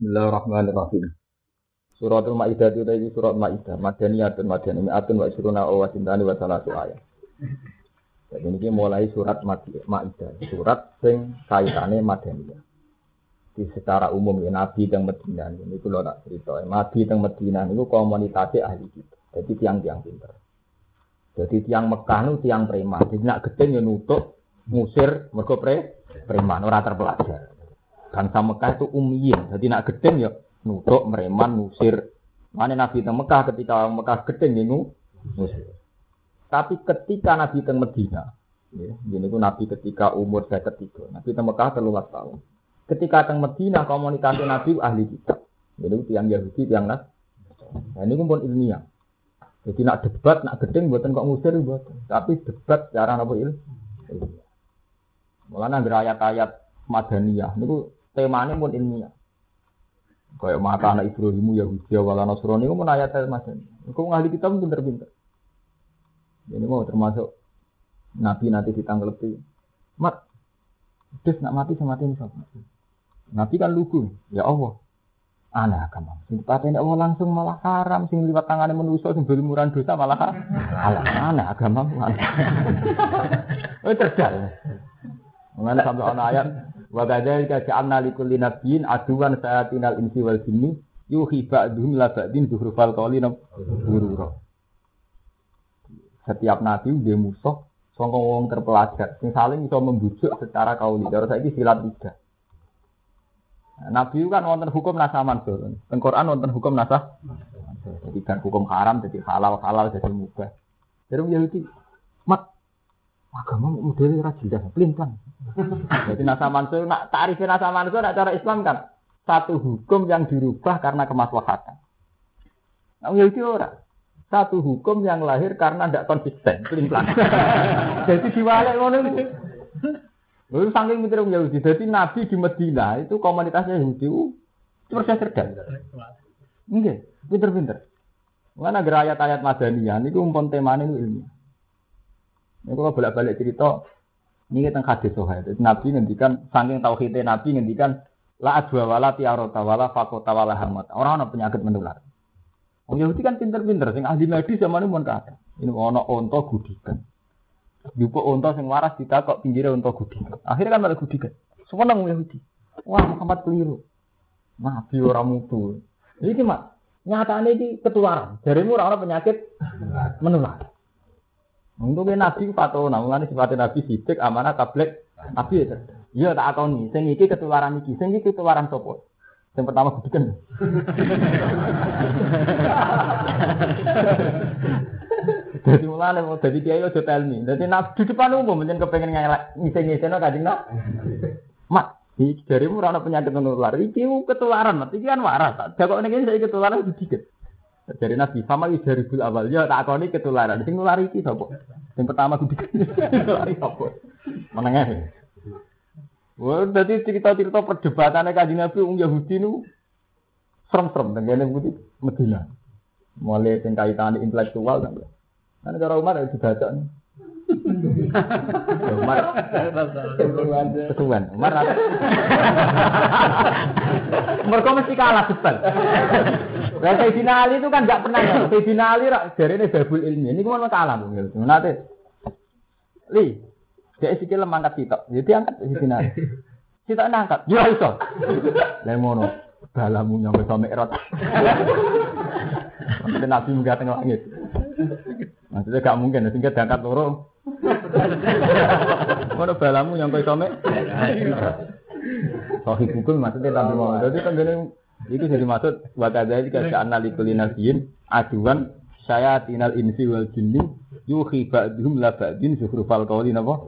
Bismillahirrahmanirrahim. Suratul Maidah itu tadi surat Maidah, Madaniyatun Madani, Mi'atun wa isruna wa sintani wa salatu ayat. Jadi ini mulai surat Maidah, surat sing kaitannya Madaniyah. Di secara umum ya Nabi yang Medina ini itu loh tak cerita. Nabi yang Medina itu komunitasnya ahli kita. Jadi tiang-tiang pinter. Jadi tiang Mekah itu tiang preman. Jadi nak gede ya nutup, ngusir, mereka pre, preman, orang terpelajar. Bangsa Mekah itu umiyin. Jadi nak gedeng ya nutuk, mereman, ngusir. Mana Nabi teng Mekah ketika Mekah gedeng ya ngusir. Tapi ketika Nabi teng Medina, ya, ini Nabi ketika umur saya ketiga. Nabi teng Mekah telulas tahun. Ketika teng Medina komunitas Nabi ahli kitab. Jadi tiang Yahudi, tiang Nas. Nah, ini pun ilmiah. Jadi nak debat, nak gedeng buatan kok ngusir buatan. Tapi debat cara apa ilmu. Mulanya ayat-ayat Madaniyah. Ini temanya pun ilmiah. Kayak mata anak Ibrahimu Yahudi wala Nasrani itu pun ayat macam. Kau ngahli kita pun pinter-pinter. Ini mau termasuk Nabi nanti ditanggapi. Mat, terus nak mati sama mati siapa? Nabi kan lugu, ya Allah. Aneh agama. Sing patene Allah langsung malah haram, sing liwat tangane manusa sing berumuran dosa malah halal. Aneh agama. Oh cerdas. Mengenai sampai ana ayat Wa kadzalika ja'alna likulli nabiyyin aduwan sayatinal insi wal jinni yuhi ba'dhum la ba'din zuhrufal qawli gurura. Setiap nabi dia musuh sangka wong terpelajar sing saling bisa membujuk secara kauli. Cara saiki silat tiga. Nabi kan wonten hukum nasa mansur. Teng Quran wonten hukum nasa. Jadi kan hukum haram jadi halal halal jadi mubah. Jadi Yahudi agama model ra jelas pelintan. Jadi nasa mansur nak tarifin nasa mansur nak cara Islam kan satu hukum yang dirubah karena kemaslahatan. Nah, Yahudi ora. Satu hukum yang lahir karena tidak konsisten, pelin-pelan. Jadi diwalek ngono itu. Lalu saking mikir Yahudi. Jadi Nabi di Medina itu komunitasnya Yahudi itu percaya cerdas. Enggak, pinter-pinter. Mana ayat-ayat Madaniyah ini umpon temanya itu ilmiah. Ini kalau bolak-balik cerita, ini kita hadis sohail. Nabi ngendikan, saking tauhidnya Nabi ngendikan, la adwa wala tiarota wala fakota wala hamat. Orang ada penyakit menular. Orang Yahudi kan pinter-pinter, sing ahli medis zaman ini kata. Ini ono onto gudikan. Yupo onto sing waras kita kok pinggirnya onto gudikan. Akhirnya kan malah gudikan. Semua nang Yahudi. Wah Muhammad keliru. Nabi orang mutu. Ini mak nyatanya ini ketularan. Jarimu orang penyakit menular. Untuk nabi patuh, namun sifatnya nabi sidik amanah tablet nabi ya. Iya tak nih, sing iki ketularan iki, sing iki ketularan sopo. Yang pertama gudikan. Jadi mulane mau jadi kiai ojo telmi. Jadi nabi di depan umum menjen kepengen ngelak ngisi-ngisino kadang nak. Mak, iki jarimu ora penyakit menular. Iki ketularan, iki kan waras. Dakok ning saya ketularan sedikit. Dari Nabi sama dari bul awal ya tak koni ketularan. Sing nulari iki sapa? Yang pertama kudu nulari sapa? Menengah. Wah, jadi cerita-cerita perdebatannya kaji Nabi Ung Yahudi nu serem-serem dengan putih Medina. Mulai yang kaitan intelektual kan. Kan cara Umar ya dibaca nih. Umar kesuwen. Umar Mereka mesti kalah debat. Nah, Sayyidina Ali itu kan nggak pernah ya. Sayyidina Ali dari ini babul ilmi. Ini cuma kalah. Nanti, li, dia sikil mangkat sitok. Jadi angkat Sayyidina Ali. Sitok nangkat. Ya iso. Lemono. Balamu nyampe sama erot. Nabi munggah tengah langit. Maksudnya gak mungkin, sehingga diangkat loro. Mana balamu nyampe sama Sohi hukum maksudnya tapi mau. Jadi kan gini itu jadi maksud wa kadzalika ja'alna likulli nabiyyin aduan saya tinal insi wal jinni yuhi ba'dhum la ba'din zukhrufal qawli napa?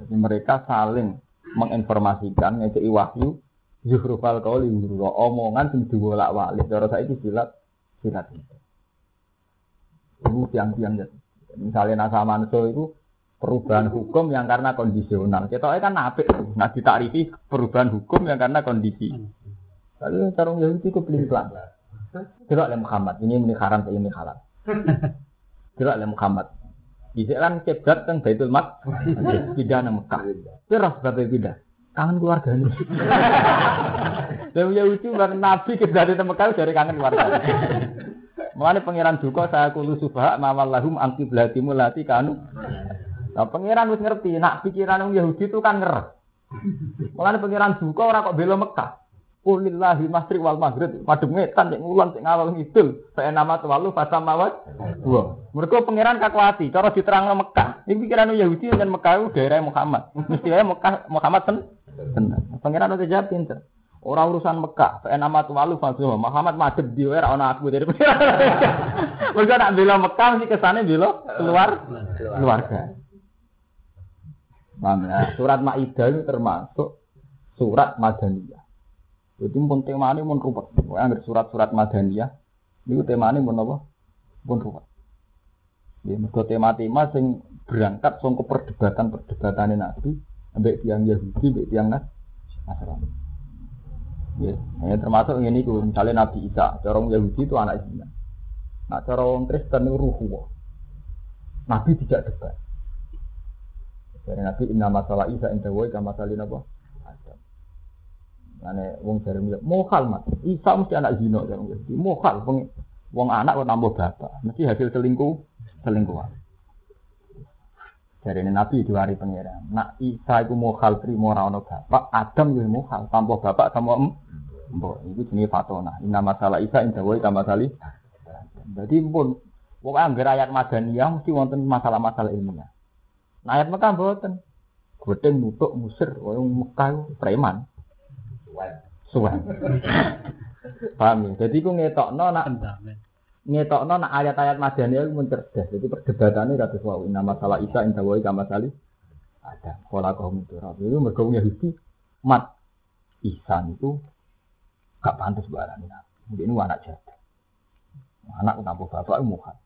Jadi mereka saling menginformasikan ngekei wahyu zukhrufal qawli omongan sing diwolak-walik. Cara saiki silat silat. Itu tiang-tiang Misalnya nasa manso itu perubahan hukum yang karena kondisional. Kita kan apik. Nah ditarifi perubahan hukum yang karena kondisi. Lalu tarung Yahudi itu pelin pelan. Tidak oleh Muhammad. Ini ini haram, ini halal. Tidak oleh Muhammad. Bisa kan keblat kan Baitul Mat. Tidak nama Mekah. Terus sebabnya tidak. kangen keluarga ini. Dan Yahudi bang Nabi dari Mekah dari kangen keluarga. Mengenai pangeran duka saya kulu subah mamal lahum angki belati mulati kanu. Nah pangeran harus ngerti, nak pikiran Yahudi itu kan nger. Mengenai pangeran duka orang kok bela Mekah. Kulillahi masri wal maghrib madem ngetan cek ngulon cek ngawal ngidul saya nama tuwalu fasa mawat dua mereka pangeran kakwati cara diterang Mekah. Ini pikiran Yahudi dan Mekah itu daerah Muhammad. Mestinya Mekah Muhammad ten pangeran udah jawab pinter. Orang urusan Mekah saya nama tuwalu fasa Muhammad madem di era orang aku dari pangeran. Mereka nak bilang Mekah sih kesannya bilang keluar. keluarga Ya? Surat Maidah itu termasuk surat Madaniyah. Jadi pun tema ini pun ruwet. Pokoknya surat-surat Madaniyah, tema ini pun apa? Pun ruwet. Ya, mergo tema-tema sing berangkat ke perdebatan-perdebatan Nabi, ambek tiang Yahudi, ambek tiang Nasrani. Ya, ya, termasuk ini tuh misalnya Nabi Isa, corong Yahudi itu anak Zina. Nah, corong Kristen itu ruhu. Nabi tidak debat. Dari Nabi inna masalah Isa inta woi kama salin apa? Ane wong jare mulya mohal mas. Isa mesti anak zina jare mesti mohal wong wong anak kok nambah bapak. Mesti hasil selingkuh selingkuhan. Dari Nabi diwari pangeran. Nak Isa iku mohal trimo ora ono bapak, Adam yo mohal tanpa bapak sama em. Mbok iku jenenge fatona. Inna masalah Isa inda wa kama sali. Jadi pun wong anggar ayat madaniyah mesti wonten masalah-masalah ilmiah. Nah ayat Mekah mboten. Godeng nutuk musir wong Mekah preman. Suwen. Paham ya? Jadi ku ngetokno nak ngetokno nak ayat-ayat Madaniyah itu mencerdas. Jadi perdebatannya kata wau inna masalah Isa inda wa kama sali ada. Kala kaum itu itu mergo Yahudi mat Isa itu gak pantas barang ini. Mungkin ini anak jatuh. Anak tanpa bapak. Terus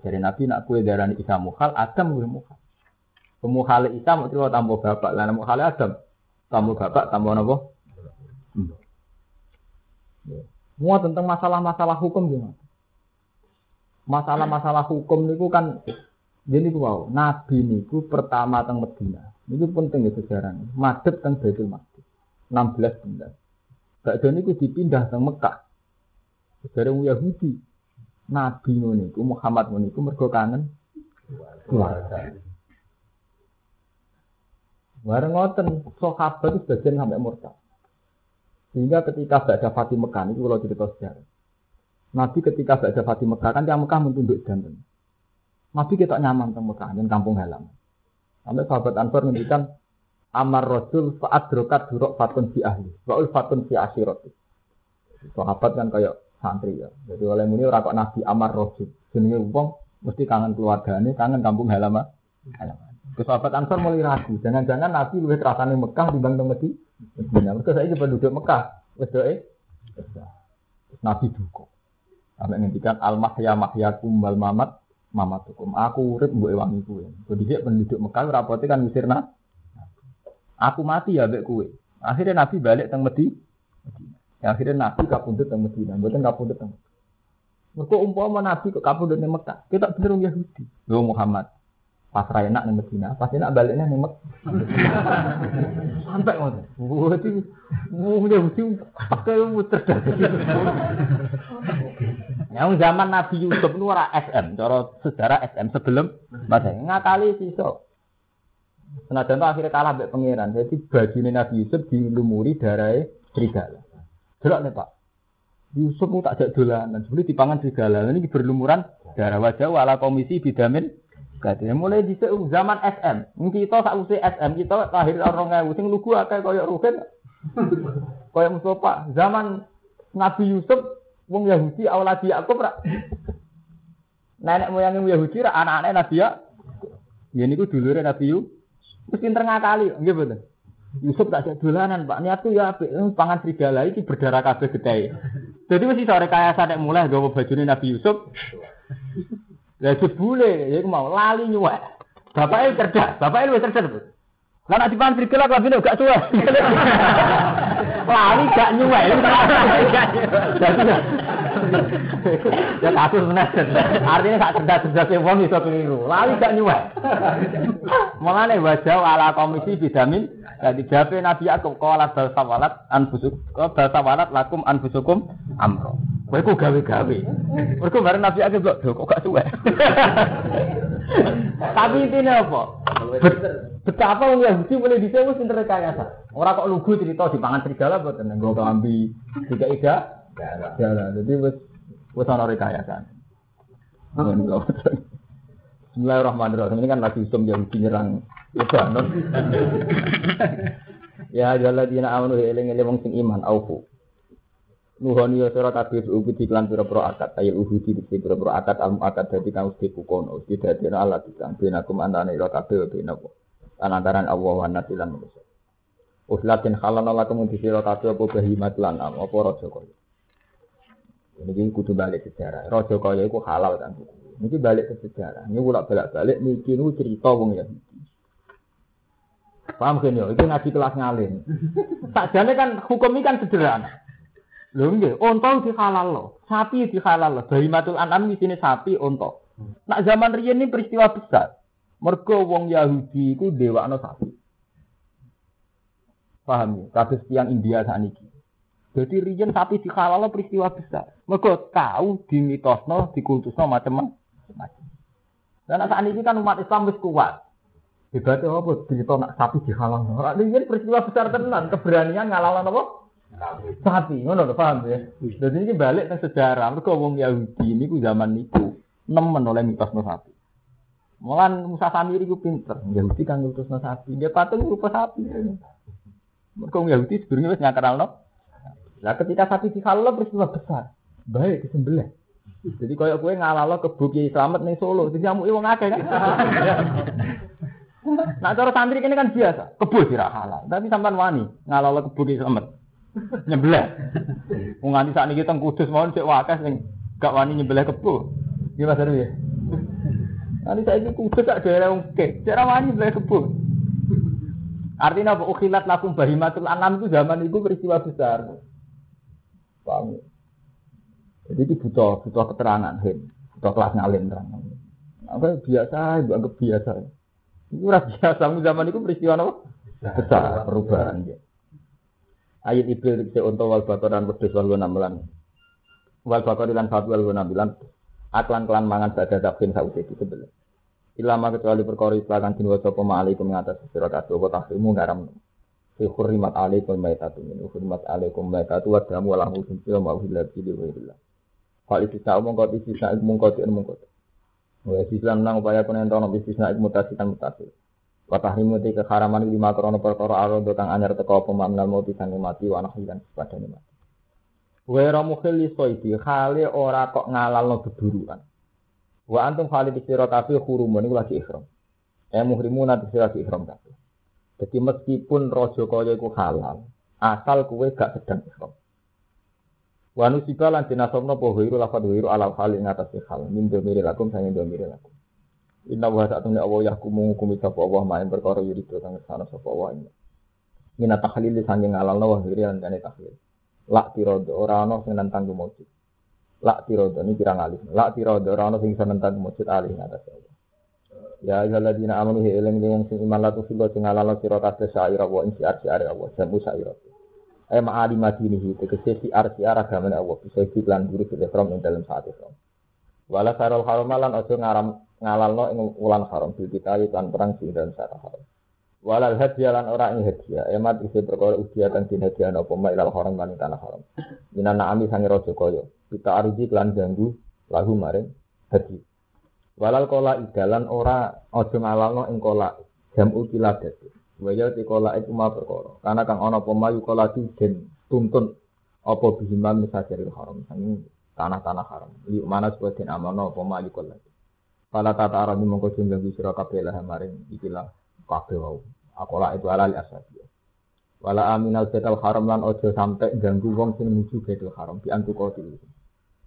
dari Nabi nak kue darah Isa muhal, Adam kue muhal. Pemuhal Isa mau terima tanpa bapak, lalu muhal Adam. Tamu bapak, tamu nopo. Hmm. Semua tentang masalah-masalah hukum gimana? Masalah-masalah hukum niku kan jadi wow, Nabi niku pertama teng Medina. Ini penting ya sejarah. Madep teng Baitul Maqdis. 16 bulan. Bakda niku dipindah teng Mekah. Sejarah Yahudi. Nabi niku Muhammad niku mergo kangen keluarga. Bareng ngoten, sahabat itu sebagian sampai murtad. Sehingga ketika Ba'da Fatih Mekah, ini kalau cerita sejarah. Nabi ketika Ba'da Fatih Mekah, kan yang Mekah mentunduk jantan. Nabi kita nyaman di Mekah, dan kampung halaman. Sampai sahabat Ansar ngendikan, Amar Rasul faat drokat durok fatun fi ahli, wa'ul fatun fi asyirat. Sahabat kan kayak santri ya. Jadi oleh muni ora kok Nabi Amar Rasul. Jenenge wong mesti kangen keluargane, kangen kampung halaman. halaman. Ke sahabat Ansor mulai ragu. Jangan-jangan Nabi lebih terasane Mekah dibanding Medina. Medina. Mereka saya penduduk Mekah. Wedoke. Nabi duka. Sampai ngendikan al mahya mahyakum wal mamat mamatukum. Aku urip mbok wangi kuwe. Jadi dia penduduk Mekah rapote kan misirna. Aku mati ya mbek kuwe. Akhirnya Nabi balik teng Medina. Ya, akhirnya Nabi kapundut teng Medina. Mboten kapundut teng Mereka umpama Nabi ke kapundut teng Mekah. Kita bener Yahudi. Yo Muhammad pasrah enak nih Medina, pasti nak baliknya nih Mek. Sampai ngono. Berarti punya mesti pakai muter Yang zaman Nabi Yusuf itu ora SM, cara sejarah SM sebelum masa ngakali so. Senajan itu akhirnya kalah mbek pangeran. Jadi bajunya Nabi Yusuf dilumuri darah serigala. Delok nih Pak. Yusuf itu tak jak dolanan, sebelum dipangan serigala. Ini berlumuran darah wajah wala komisi bidamin Kadene mulai di zaman SM. Kita sak usi SM kita lahir orang ngewu sing lugu akeh kaya Ruhin. kaya Mustafa. Zaman Nabi Yusuf wong Yahudi awaladi Yakub ra. Nenek moyang Yahudi ra anak-anak Nabi ya. Ya niku dulure Nabi Yusuf. Wis pinter ngakali, nggih betul. Yusuf tak jadi dolanan, Pak. Niatku ya apik, pangan serigala iki berdarah kabeh gede. Jadi mesti sore kaya sadek mulai gawa bajune Nabi Yusuf. Lah jebule ya mau lali nyuwek. Bapaknya cerdas, bapaknya lebih cerdas. Lah nek dipan frigel aku lambene gak cuek. Lali gak nyuwek. Ya kasus bener. Artinya gak cerdas-cerdas wong iso keliru. Lali gak nyuwek. Mulane wajah ala komisi bidamin jadi jabe Nabi aku kala bal sawalat anfusuk bal sawalat lakum anfusukum amro. Kowe ku gawe-gawe. Mergo bareng Nabi aku kok gak cuek. Tapi intinya apa? Betapa wong Yahudi mulai dhisik wis pinter rekayasa. Ora kok lugu cerita di pangan serigala boten nggo kelambi tiga ida. Ya, jadi wis wis ana rekayasa. Bismillahirrahmanirrahim. Ini kan lagi usum Yahudi nyerang Lebanon. ya dina amanu eling-eling wong sing iman aufu. Nuhoni ya sira kabeh ubi diklan pira-pira akad ayo uhudi diklan pira-pira akad al akad dadi kang mesti kukono mesti dadi Allah diklan benakum antane ira kabeh benakum antaran Allah wa nasilan manusia. Uslatin halana lakum di sira kabeh apa bahimat lan am apa raja kaya. Ini kudu balik sejarah. Raja kaya iku halal kan. Ini balik ke sejarah. Ini ulak balik-balik niki nu cerita wong ya. Paham kan ya? Itu ngaji kelas ngalim. Sakjane kan hukum ini kan sederhana. Lho nggih, unta dihalal lo, sapi dihalal lo, bahimatul an'am di sini sapi unta. Nak zaman riyen ini peristiwa besar. Mergo wong Yahudi iku dewakno sapi. Paham ya? Kados tiang India sakniki. Jadi riyen sapi dihalal peristiwa besar. Mergo tahu dimitosno, dikultusno macam-macam. Dan saat ini kan umat Islam wis kuat. Hebatnya apa? Cerita nak sapi dihalal. Riyen peristiwa besar tenan, keberanian ngalalan apa? Sapi, ngono lho paham ya. Jadi ini balik ke sejarah. Mereka wong Yahudi ini ku zaman niku nemen oleh mitos no sapi. Mulan Musa Samiri ku pinter. Yahudi kan ngutus no sapi. Dia patung rupa sapi. Mereka wong Yahudi sebenarnya wis nyakaral no. Lah ketika sapi dihalal peristiwa besar. Baik disembelih. Jadi kaya gue ngalalo kebuk Kiai Slamet ning Solo, jadi nyamuki wong akeh kan. Nah cara santri ini kan biasa, kebul sira halal. Tapi sampean wani ngalalo kebuk Kiai Slamet nyebelah. Wong nganti sakniki teng Kudus mawon sik wakas sing gak wani nyebelah. Nggih Mas Arwi ya. Nanti saya Kudus tak daerah wong ke, cara wani nyebelah kebo. Artinya apa? Ukhilat lakum bahimatul anam itu zaman itu peristiwa besar. Paham? Jadi itu butuh butuh keterangan, hin. butuh kelas ngalim terang. Apa biasa, ibu anggap biasa. Itu biasa, zaman itu peristiwa apa? Besar, perubahan. Ya. Ayat Ibril dikse unta wal bakar dan wedhus wal namelan. Wal bakar lan satu wal namelan. Aklan kelan mangan badha tabkin sausi di sebelah. Ilama kecuali perkara islakan din wasa pema alaikum ngatas sira kabeh apa tahrimu ngaram. Hurrimat alaikum maitatu min hurrimat alaikum maitatu wa damu wa lahu sumpiya ma uhilla bi wa Kalau itu sa umum kau istisna ilmu kau tidak umum kau. Wa istisna nang upaya kono entono istisna ilmu tasitan mutasil. Wa tahrimu te keharaman lima krono perkara arado kang anyar teko apa makna mati sang mati wa nahi lan padane mati. Wa ra mukhli soidi khale ora kok ngalalno beburuan. Wa antum khali sira kabeh hurumun iku lagi ihram. Eh nanti lagi ihram kabeh. Jadi meskipun rojo kaya iku halal, asal kue gak sedang ihram. Wa nusiba lan dinasabna apa wiru lafad wiru ala hal ing atas hal min domiri lakum sange domiri lakum. Inna wa sa'atuni Allah yahkumu hukumi sapa Allah main perkara yurido kang sana sapa Allah. Mina tahlil sanging ngalal wa hiri lan kane tahlil. Lak tirodo ora ana sing nentang kumujud. Lak tirodo ini pirang alih. Lak tirodo ora sing nentang kumujud alih ngatas Allah. Ya ayyuhalladzina amanu hi eling yang sing iman latu sila sing ngalal sira kabeh syaira wa ing siar siar Allah jamu syaira. Ay ma'ali madinihi tegese siar siar agamane Allah bisa iklan guru fil ihram ing dalam saat ihram. Wala sarul haram ojo ngaram ngalalno ing wulan haram bil kita lan perang sing dan sara haram. Walal hadiah lan ora ing hadiah emat isi perkara udia kang din hadiah napa ma ilal haram lan tanah haram. Minan naami sange raja kaya kita ariji lan ganggu lahu maring hadiah. Walal kola idalan ora aja ngalalno ing kola jam ukiladat. Waya ti kola iku ma perkara. Karena kang ana apa mayu kola den tuntun apa bihimam misajaril haram sange tanah-tanah haram. Liuk mana supaya den amono apa mayu kola. Fala tata arabi mongko jumlah sira kabeh lah maring ikilah kabeh wau. Akola itu ala li asabi. Wala aminal betal haram lan ojo sampai ganggu wong sing menuju betal haram di antu kotil.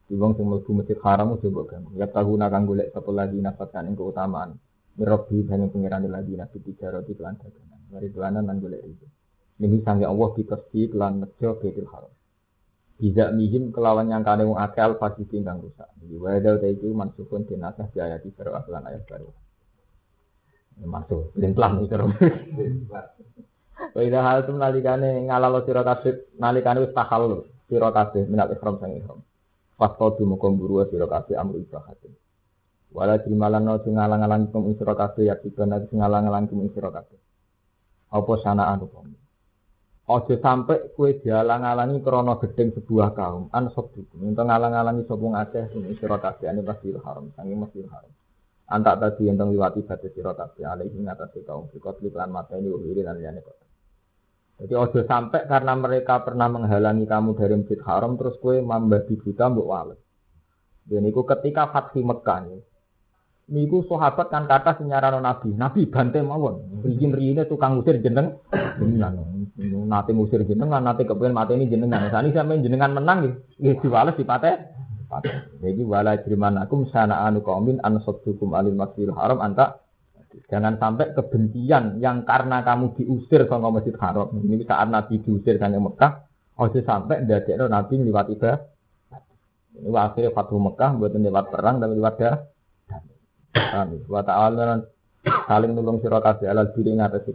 Di wong sing mlebu masjid haram ojo mbok. Ya tahuna kang golek lagi nafatan ing keutamaan. Mirobi banyak pengiran lagi nabi tiga roti kelan dagangan. Ridwanan lan golek ridho. Ini sange Allah ditasdi lan nejo Baitul Haram. Bisa mihim kelawan yang kane wong akal pasti tinggal rusak. Jadi wada ta itu mansukun dinasah di ayat baru lan ayat baru. Masuk, lintlang itu. Wa idza hal tum nalikane ngalalo sira kabeh nalikane wis kabeh minal ihram sang. Fasto dumuka buru sira kabeh amru ibahatin. Wala jimalan no sing ngalang-alang kum sira kabeh ya dibana sing ngalang-alang kum sira kabeh. Apa sanaan hukum. Ojo sampai kue dialang-alangi krono gedeng sebuah kaum an sabdukum. Ento ngalang-alangi sapa ngakeh sing sira kabeh ane Masjidil Haram, sange Masjidil Haram. Antak tadi yang liwati batas sira kabeh alaihi ngatasi kaum fikot lan mata ini uhiri lan liyane kok. Jadi ojo sampai karena mereka pernah menghalangi kamu dari Masjid Haram terus kue membabi buta mbok wales. Dan itu ketika Fatih Mekah nih, Niku sahabat kan kata senyarano Nabi. Nabi bantai mawon. Rizin rine tukang usir jeneng jenengan. Nate ngusir jenengan, nate kepengen mati ini jenengan. Sani sampe jenengan menang nggih diwales dipate. Jadi wala jrimanakum sana anu kaumin an saddukum alil masjidil haram anta Jangan sampai kebencian yang karena kamu diusir sama masjid haram. Ini saat Nabi diusir dari Mekah, ojo sampai ndadekno Nabi liwat ibadah. Ini akhirnya Fatuh Mekah buat lewat perang dan lewat dah. Amin. Wa ta'ala saling nulung sira kabeh alal diri ngatasi.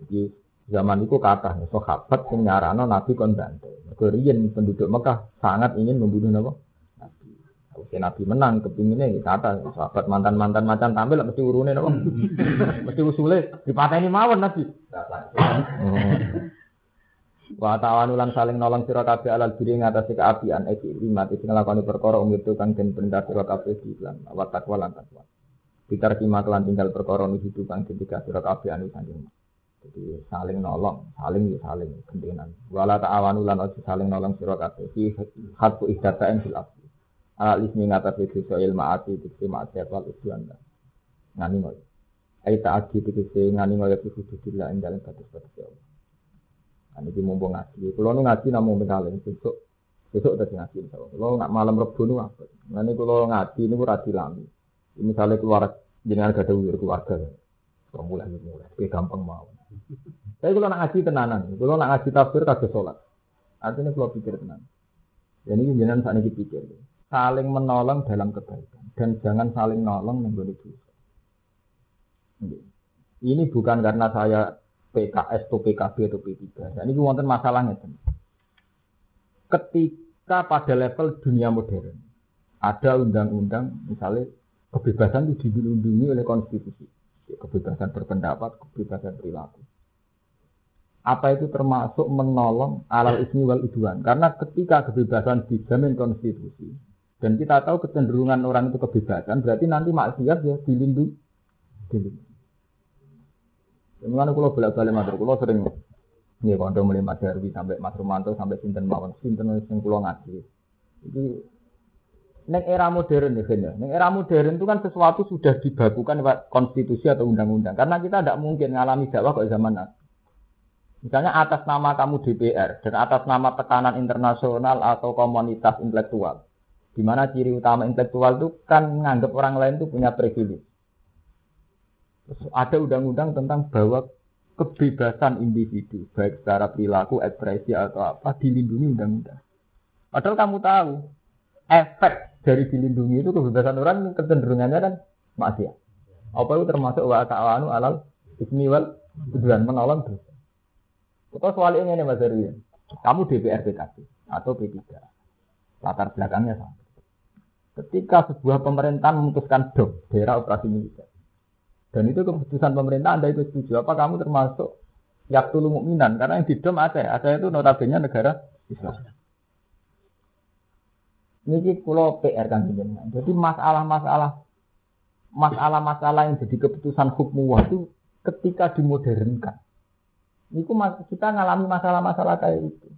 Jadi zaman itu kata sahabat sing nyarano Nabi kon. Mergo penduduk Mekah sangat ingin membunuh. Nabi. Oke Nabi menang kepinginnya kata sahabat mantan-mantan macan tampil mesti urune Nabi. mesti usule dipateni mawon Nabi. Wa ta'awanu lan saling nolong sira kabeh alal diri ngatasi keapian iki limat sing nglakoni perkara itu kang den perintah sira kabeh di lan wa takwa lan takwa. Bitar kima kelan tinggal perkara nuju kang ketika sira kabeh anu saking. Jadi saling nolong, saling ya saling gentenan. Wala ta'awanu lan ojo saling nolong sira kabeh fi hadfu ihdatain fil asli. Alal ismi ngatasi dosa ilmaati dikse maksiat wal usyan. Ngani ngoyo. Aita adi dikse ngani ngoyo fi hududillah ing dalem batas-batas Allah. Nah, mumpung ngaji. Kalau nu ngaji namun misalnya besok besok udah ngaji misalnya. Kalau nggak malam rebu nu apa? Nah ini kalau ngaji ini rati lami. Misalnya keluar jenengan gak ada wir keluarga. Kalau mulai mulai, kayak gampang mau. Tapi kalau nak ngaji tenanan, kalau nak ngaji tafsir kagak sholat. Artinya kalau pikir tenan. Jadi jenengan saat ini pikir. Saling menolong dalam kebaikan dan jangan saling nolong menggolong dosa. Ini bukan karena saya PKS atau PKB atau P3. Dan ini wonten masalahnya. Ketika pada level dunia modern ada undang-undang misalnya kebebasan itu dilindungi oleh konstitusi. Kebebasan berpendapat, kebebasan perilaku. Apa itu termasuk menolong alal ismi wal udwan? Karena ketika kebebasan dijamin konstitusi dan kita tahu kecenderungan orang itu kebebasan, berarti nanti maksiat ya dilindungi. dilindungi. Mengenai kulo bolak balik matur, kulo sering nih kondo mulai Mas sampai Mas Romanto sampai Sinten Mawon, Sinten sing kulo ngaji. Jadi neng era modern ya, ya. Neng era modern itu kan sesuatu sudah dibakukan lewat konstitusi atau undang-undang. Karena kita tidak mungkin ngalami dakwah kok zaman Nabi. Misalnya atas nama kamu DPR dan atas nama tekanan internasional atau komunitas intelektual, di mana ciri utama intelektual itu kan menganggap orang lain itu punya privilege ada undang-undang tentang bahwa kebebasan individu, baik secara perilaku, ekspresi atau apa, dilindungi undang-undang. Padahal kamu tahu, efek dari dilindungi itu kebebasan orang kecenderungannya kan maksiat. Apa itu termasuk wa ta'awanu alal ismi wal tujuan menolong dosa. Kita soal ini Mas Erwin. Kamu DPR PKB atau P3. Latar belakangnya sama. Ketika sebuah pemerintahan memutuskan dom daerah operasi militer, dan itu keputusan pemerintah Anda itu setuju. Apa kamu termasuk yaktulu mukminan? Karena yang di dom Aceh. Aceh itu notabene negara Islam. Ini pulau PR kan Jadi masalah-masalah masalah-masalah yang jadi keputusan hukum itu ketika dimodernkan. Ini kita ngalami masalah-masalah kayak itu.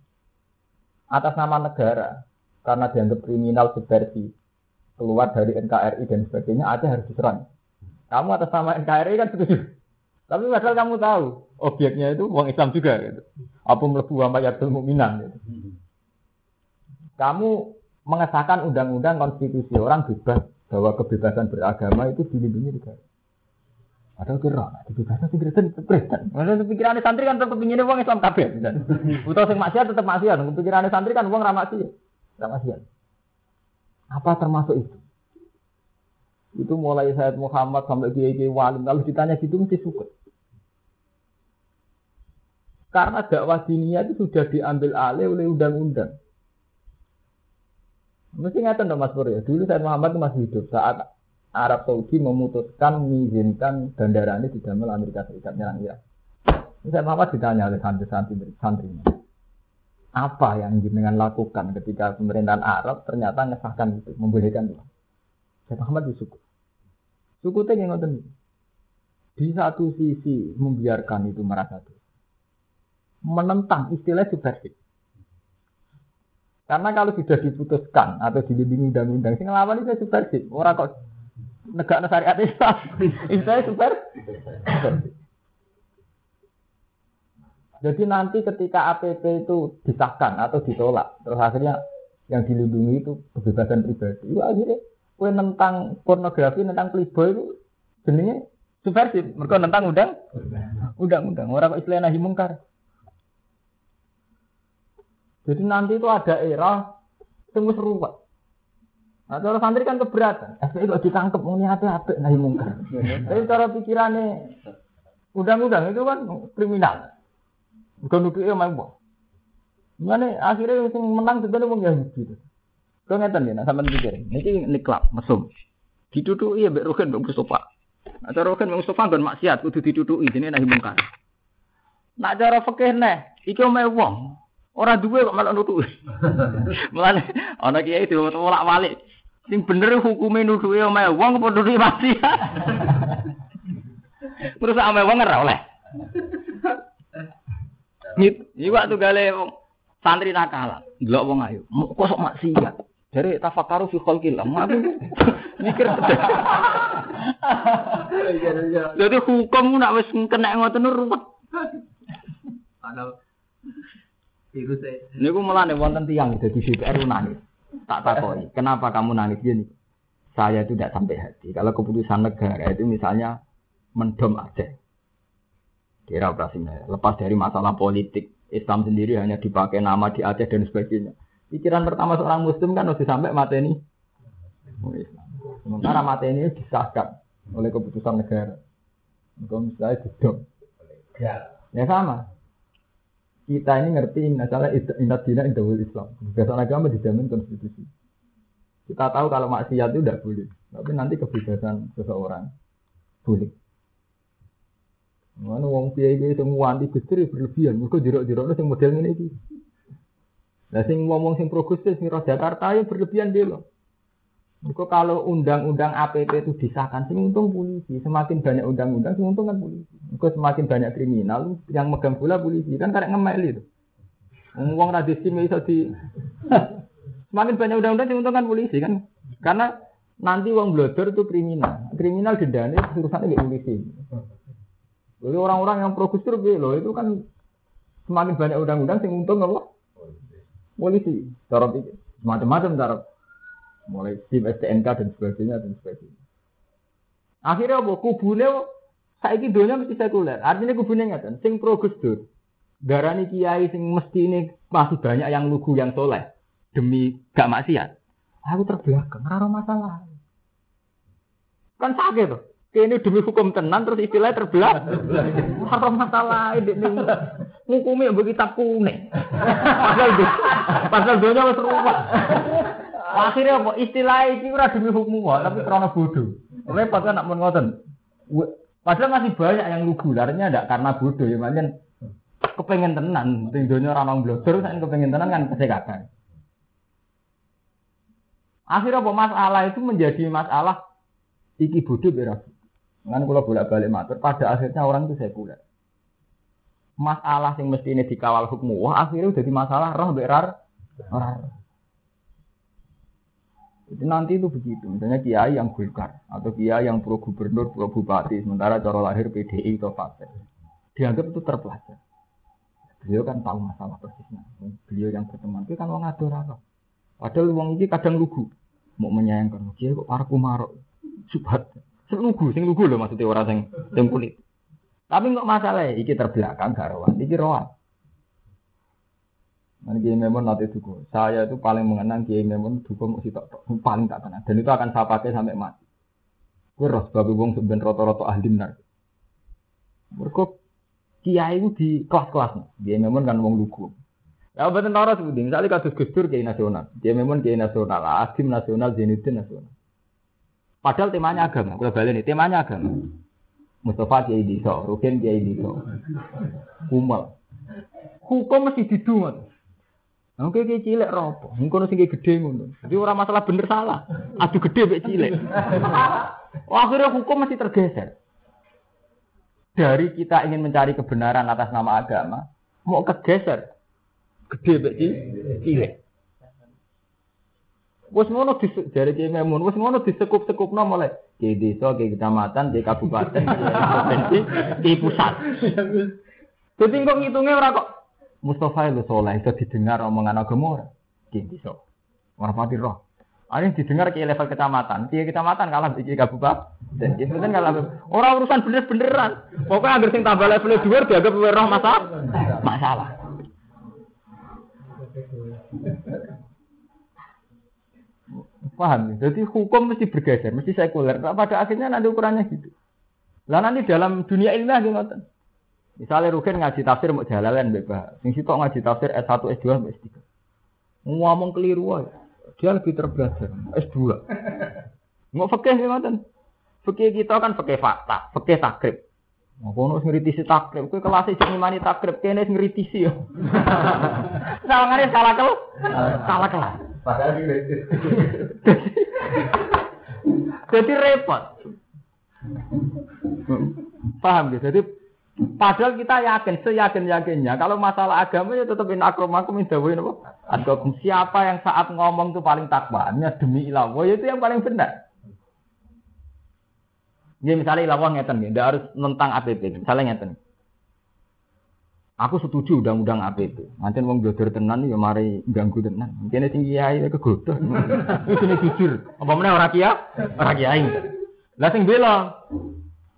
Atas nama negara, karena dianggap kriminal subversi, keluar dari NKRI dan sebagainya, Aceh harus diserang. Kamu atas nama NKRI kan setuju. Tapi masalah kamu tahu objeknya itu uang Islam juga gitu. Apa melebu wa mayatul mu'minan gitu. Kamu mengesahkan undang-undang konstitusi orang bebas bahwa kebebasan beragama itu dilindungi negara. Padahal kira, nah, dibebaskan sing Kristen Kristen. Mana pikirannya santri kan tetep pingin wong Islam kabeh. Utawa sing maksiat tetep maksiat. Pikirannya santri kan wong ra maksiat. Ra maksiat. Apa termasuk itu? Itu mulai Sayyid Muhammad sampai Kiai Kiai Walim. Kalau ditanya gitu mesti suka. Karena dakwah dunia itu sudah diambil alih oleh undang-undang. Mesti ngatakan dong Mas Pur ya. Dulu Sayyid Muhammad masih hidup saat Arab Saudi memutuskan mengizinkan bandara ini di Amerika Serikat nyerang Irak. Muhammad ditanya oleh santri-santri santrinya. Apa yang dengan lakukan ketika pemerintahan Arab ternyata ngesahkan itu, membolehkan itu. Sayyid Muhammad itu Suku teh yang ngoten. Di satu sisi membiarkan itu merasa itu. Menentang istilah subversif. Karena kalau sudah diputuskan atau dilindungi undang-undang, sing ngelawan itu subversif. Orang kok negara syariat Islam, istilahnya super. Jadi nanti ketika APP itu disahkan atau ditolak, terus akhirnya yang dilindungi itu kebebasan pribadi, itu akhirnya kue tentang pornografi, tentang playboy itu jenenge subversif. Mereka tentang undang undang-undang. Orang kok istilah nahi mungkar. Jadi nanti itu ada era tunggu serupa. Nah, cara santri kan keberatan. Eh, kok ditangkap mau niatnya apa nahi mungkar. Tapi cara pikirannya undang-undang itu kan kriminal. Bukan nuduhnya main boh. Mana akhirnya yang menang sebenarnya mau Yahudi. Kau ngeten ya, sampean pikir. Niki niklap mesum. Ditutuki ya mbek Rogen mbek Mustofa. Nah, cara Rogen mbek Mustofa nggon maksiat kudu ditutuki jenenge nahi mungkar. Nak cara fikih neh, iki omahe wong. Ora duwe kok malah nutuki. Mulane ana kiai diwolak walik. Sing bener hukume nutuki omahe wong apa nutuki maksiat. Terus ame wong ora oleh. Iki waktu gale santri nakalan, ndelok wong ayu. Kok sok maksiat. Dari tafakaru fi khalqillah. Aku mikir Jadi hukum nak wis kena ngoten ruwet. Padahal itu saya. Niku mulane wonten tiyang dadi DPR nangis. Tak takoi, kenapa kamu nangis gini? Saya itu tidak sampai hati. Kalau keputusan negara itu misalnya mendom Aceh. Kira operasinya. Lepas dari masalah politik, Islam sendiri hanya dipakai nama di Aceh dan sebagainya. Pikiran pertama seorang muslim kan harus sampai mati ini. Sementara mati ini disahkan oleh keputusan negara. Kalau misalnya didom. Ya sama. Kita ini ngerti masalah inat dina indahul Islam. Kebebasan agama dijamin konstitusi. Kita tahu kalau maksiat itu tidak boleh. Tapi nanti kebebasan seseorang boleh. Mana wong kiai kiai semua anti gusri berlebihan. Mereka jerok-jerok itu model ini. Nah sing ngomong sing progresif sing Jakarta ya berlebihan dia loh. Mereka kalau undang-undang APP itu disahkan, sing untung polisi. Semakin banyak undang-undang, sing untung kan polisi. Mereka semakin banyak kriminal, yang megang bola polisi kan karek ngemel itu. Ngomong radisi iso di semakin banyak undang-undang sing untung kan polisi kan. Karena nanti uang blodor itu kriminal. Kriminal dendanya urusannya kayak polisi. Jadi orang-orang yang progresif loh itu kan semakin banyak undang-undang sing untung apa? polisi, cara pikir, macam-macam cara mulai tim STNK dan sebagainya dan sebagainya. Akhirnya apa? Kubune saiki donya mesti sekuler. Artinya kubune ngeten, sing pro Gus. Darani kiai sing mesti ini masih banyak yang lugu yang soleh demi gak maksiat. Aku terbelakang, ora masalah. Kan sakit tuh. Ini demi hukum tenan terus istilahnya terbelah. Ora masalah ini ngukumi yang kitab kuning. Pasal do, pasal donya wis ruwet. Akhirnya apa? Istilah iki ora demi hukum tapi karena bodoh. Repot kan nak mun ngoten. Padahal masih banyak yang lugu, artinya ndak karena bodoh ya macam kepengen tenan, ting donya ora nang blogger, saya kepengen tenan kan kesehatan. Akhirnya apa masalah itu menjadi masalah iki bodoh beras. Kan kalau bolak-balik matur, pada akhirnya orang itu sekuler masalah yang mesti ini dikawal hukum wah akhirnya jadi masalah roh berar jadi nanti itu begitu. Misalnya kiai yang gulkar atau kiai yang pro gubernur pro bupati sementara cara lahir PDI atau partai. Dianggap itu terpelajar. Beliau kan tahu masalah persisnya. Beliau yang berteman itu kan wong ador apa padahal wong ini kadang lugu. Mau menyayangkan dia kok para kumarok? Subhat Sing lugu, sing lugu lho maksudnya orang sing sing kulit. Tapi nggak masalah, iki terbelakang karuan, iki rohan. Nanti Kiai Memon nanti duku. Saya itu paling mengenang Kiai Memon duku mau sitok paling tak kenal. Dan itu akan saya pakai sampai mati. Gue roh sebab wong sebenarnya roto-roto ahli benar. Mereka Kiai itu di kelas-kelas. Kiai Memon kan wong lugu. Ya betul tahu seperti misalnya kasus Gus Dur Kiai nasional, Kiai Memon Kiai nasional, Asim nasional, Zainuddin nasional. Padahal temanya agama. Kalau balik ini temanya agama. Mustafa Kiai Diso, Rukin Kiai Diso, Umal. Hukum mesti didungan. Oke, kayak cilik ropo. Mungkin sing gede ngono. Jadi orang masalah bener salah. Adu gede mek cilik. Akhirnya hukum masih tergeser. Dari kita ingin mencari kebenaran atas nama agama, mau kegeser. Gede mek cilik. Wes ngono di dari Kiai Memun, wes ngono disekup-sekupno mulai di desa, di kecamatan, di kabupaten, di di pusat. Jadi kok ngitungnya ora kok Mustafa itu soleh, itu didengar omongan agama ora. Di desa. Ora pati roh. Ini didengar ke level kecamatan, di kecamatan kalah di kabupaten. Dan itu kalah orang urusan bener-beneran. Pokoknya agar sing tambah level dua dianggap roh masalah. Masalah. Paham ya? Jadi hukum mesti bergeser, mesti sekuler. Nah, pada akhirnya nanti ukurannya gitu. Lah nanti dalam dunia ilmiah gimana? Misalnya Rukin ngaji tafsir mau jalalan bebas. Sing sitok ngaji tafsir S1, S2, S3. Ngomong keliru aja. Dia lebih terbelajar. S2. Mau fakih gimana? Fakih kita kan fakih fakta, fakih takrib. Mau kono ngeritisi takrib, kowe kelas iki ngimani takrib, kene ngeritisi yo. Salah ngare salah kel. Salah kelas. Padahal di Jadi repot. Paham gitu? Jadi padahal kita yakin, seyakin yakinnya kalau masalah agama ya tetap in akromakum dawain apa? Siapa yang saat ngomong itu paling takwanya demi ilawah ya itu yang paling benar. Ya misalnya ilawah ngeten ya, tidak harus tentang APP. Misalnya ngeten. Aku setuju undang-undang APP. Nanti wong jodoh tenan ya mari ganggu tenan. Mungkin sing kiai kegodoh. Itu jujur. Apa meneh ora kiai? Ora kiai. Lah sing bela.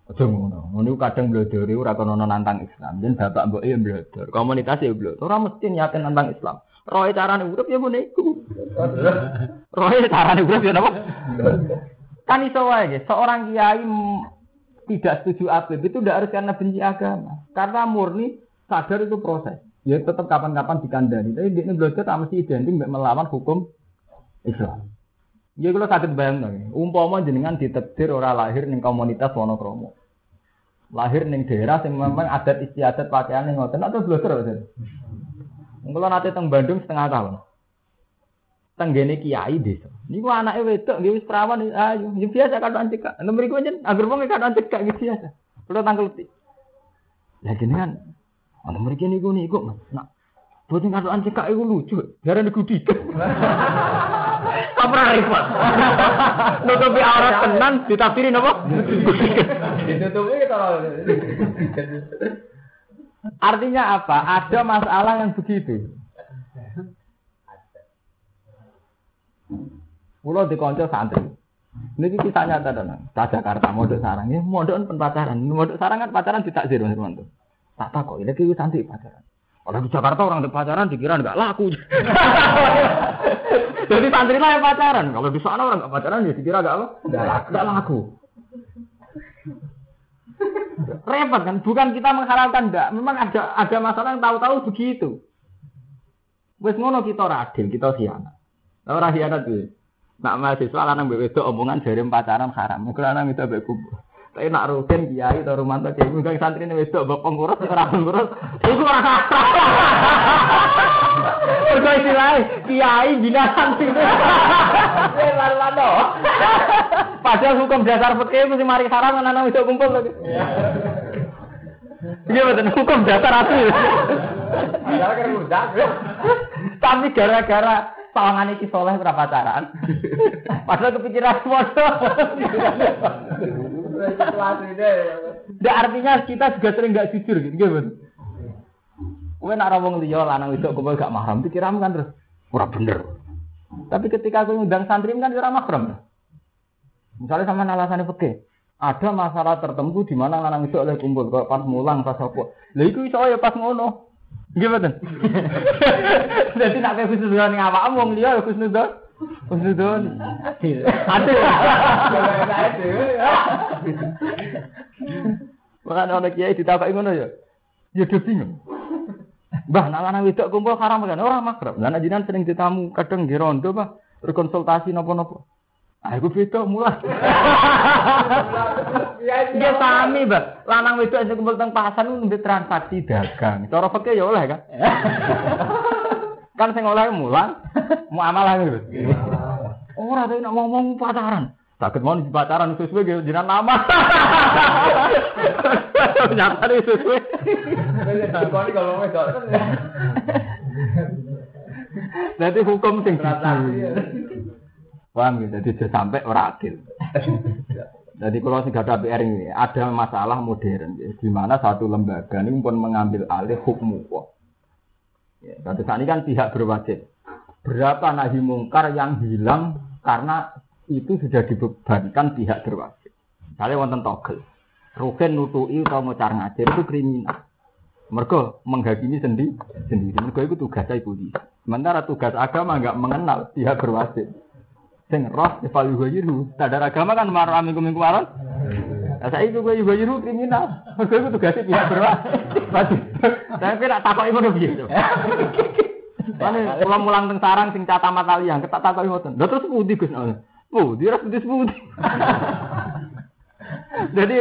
Aja ngono. Ngono kadang blodori ora kono nantang Islam. Dan bapak mbok ya blodor. Komunitas ya blodor. Ora mesti niatin nantang Islam. Roe carane urip ya ngene iku. Roe carane urip ya napa? Kan iso wae seorang kiai tidak setuju APP itu tidak harus karena benci agama. Karena murni sadar itu proses. Ya tetap kapan-kapan dikandani. Tapi ini belajar tak mesti identik melawan hukum Islam. Ya kalau sakit bayang. Umpama jenengan ditekdir orang lahir ning komunitas Wonokromo. Lahir ning daerah yang memang adat istiadat pakaian yang ngoten atau belajar betul. Kalau nanti teng Bandung setengah tahun. Tenggene kiai desa. Niku anake wedok nggih wis perawan ayo. Ya biasa kan cekak. Nomor iku jen agar wong kan cekak gitu biasa. Kalau tanggal Lah jenengan Ana mriki niku niku Mas. Nak boten katokan cekak iku lucu. Jarane gudi. Apa repot? Nutupi aurat tenan ditafsiri napa? Ditutupi kalau Artinya apa? Ada masalah yang begitu. Pulau di konco santri. Ini kita nyata. Di Jakarta, modok sarang. Ya, modok pun pacaran. Modok sarang kan pacaran ditakzir Mas Romanto. Tak tak kok, ini kiwi santri pacaran. Kalau di Jakarta orang di pacaran dikira nggak laku. Jadi santri lah yang pacaran. Kalau di sana orang nggak pacaran ya dikira nggak apa? Nggak laku. Repot kan? Bukan kita mengharapkan enggak. Memang ada ada masalah yang tahu-tahu begitu. Wes ngono kita radil, kita siana. Ora hianat kuwi. Nak mahasiswa lanang mbek omongan jare pacaran haram. Mungkin lanang itu mbek kubur. Tapi nak rutin kiai atau romanto kiai mungkin santri ini wedok bapak pengurus ora pengurus. Iku ora Mergo istilahnya kiai bina santri. Eh lalu Padahal hukum dasar fikih mesti mari haram kan anak wedok kumpul lagi. Iya betul hukum dasar itu. Kan udah. Tapi gara-gara sawangan iki soleh berapa pacaran. Padahal kepikiran foto. Nggak artinya kita juga sering nggak jujur gitu, gitu. Kowe nak ngomong liya lanang itu kowe gak mahram pikiran kan terus ora bener. Tapi ketika aku ngundang santri kan ora mahram. Misalnya sama alasannya peke, ada masalah tertentu di mana lanang itu oleh kumpul kok pas mulang pas apa. Lah iku iso ya pas ngono. Dadi nek kowe khusnudon ning awakmu wong liya ya khusnudon. Khusnudon. Adil. Adil. Makanya ana kiai ditakoki ngono ya. Ya do bingung. Mbah, nak lanang wedok kumpul haram kan ora makrab. Lah jenengan sering ditamu kadang di rondo, Pak, berkonsultasi napa-napa. Ah, iku beda mulai. Dia sami, Mbak. Lanang wedok sing kumpul teng pasar nembe transaksi dagang. Cara fikih ya oleh kan. kan sing oleh mulang, muamalah gitu. Ora tapi nak ngomong pacaran. Sakit mau di pacaran sesuai gitu jenengan nama. Nyata nih sesuai. Ya. Nanti hukum sing Transaksi. ya. Paham gitu, jadi sudah sampai ora adil. Jadi kalau sing gak ada PR ini, ada masalah modern, ya, di mana satu lembaga ini pun mengambil alih hukum. Ya, saat ini kan pihak berwajib. Berapa nahi mungkar yang hilang karena itu sudah dibebankan pihak berwajib. Misalnya wonten togel, Rukin nutui atau ngocar ngajar itu kriminal. Mereka menghakimi sendiri, sendiri. Mereka itu tugasnya polisi. Sementara tugas agama nggak mengenal pihak berwajib. Sing roh evalu yuhiru. Sadar agama kan marah minggu minggu malam. Nah, saya itu gue yuhiru kriminal. Mereka itu tugasnya pihak berwajib. Saya kira takut itu begitu. Mana pulang mulang teng sarang sing cata mata liang, ketak takut itu. Lalu terus putih gus Oh, dia harus putih putih. Jadi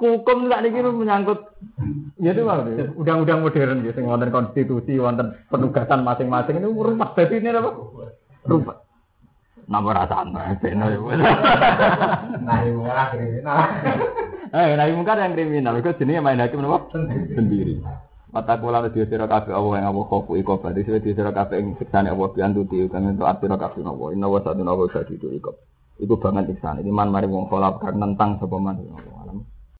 hukum tak niki menyangkut ya itu mau undang-undang modern gitu, wonten konstitusi, wonten penugasan masing-masing ini rumput. Jadi ini apa? Rumput. Nama rasa aneh, benar ya. Nah, malah kriminal. Eh, nabi mungkar yang kriminal, itu jenisnya main hakim apa? Sendiri. Mata kula di sira kabeh Allah yang Allah khofu iko badi sira di sira kabeh ing siksane Allah biantuti kan untuk atira kabeh Allah. Inna wa saduna wa sadidu iko. Iku banget siksan. Ini man mari wong kholap karena nentang sapa man. Allah.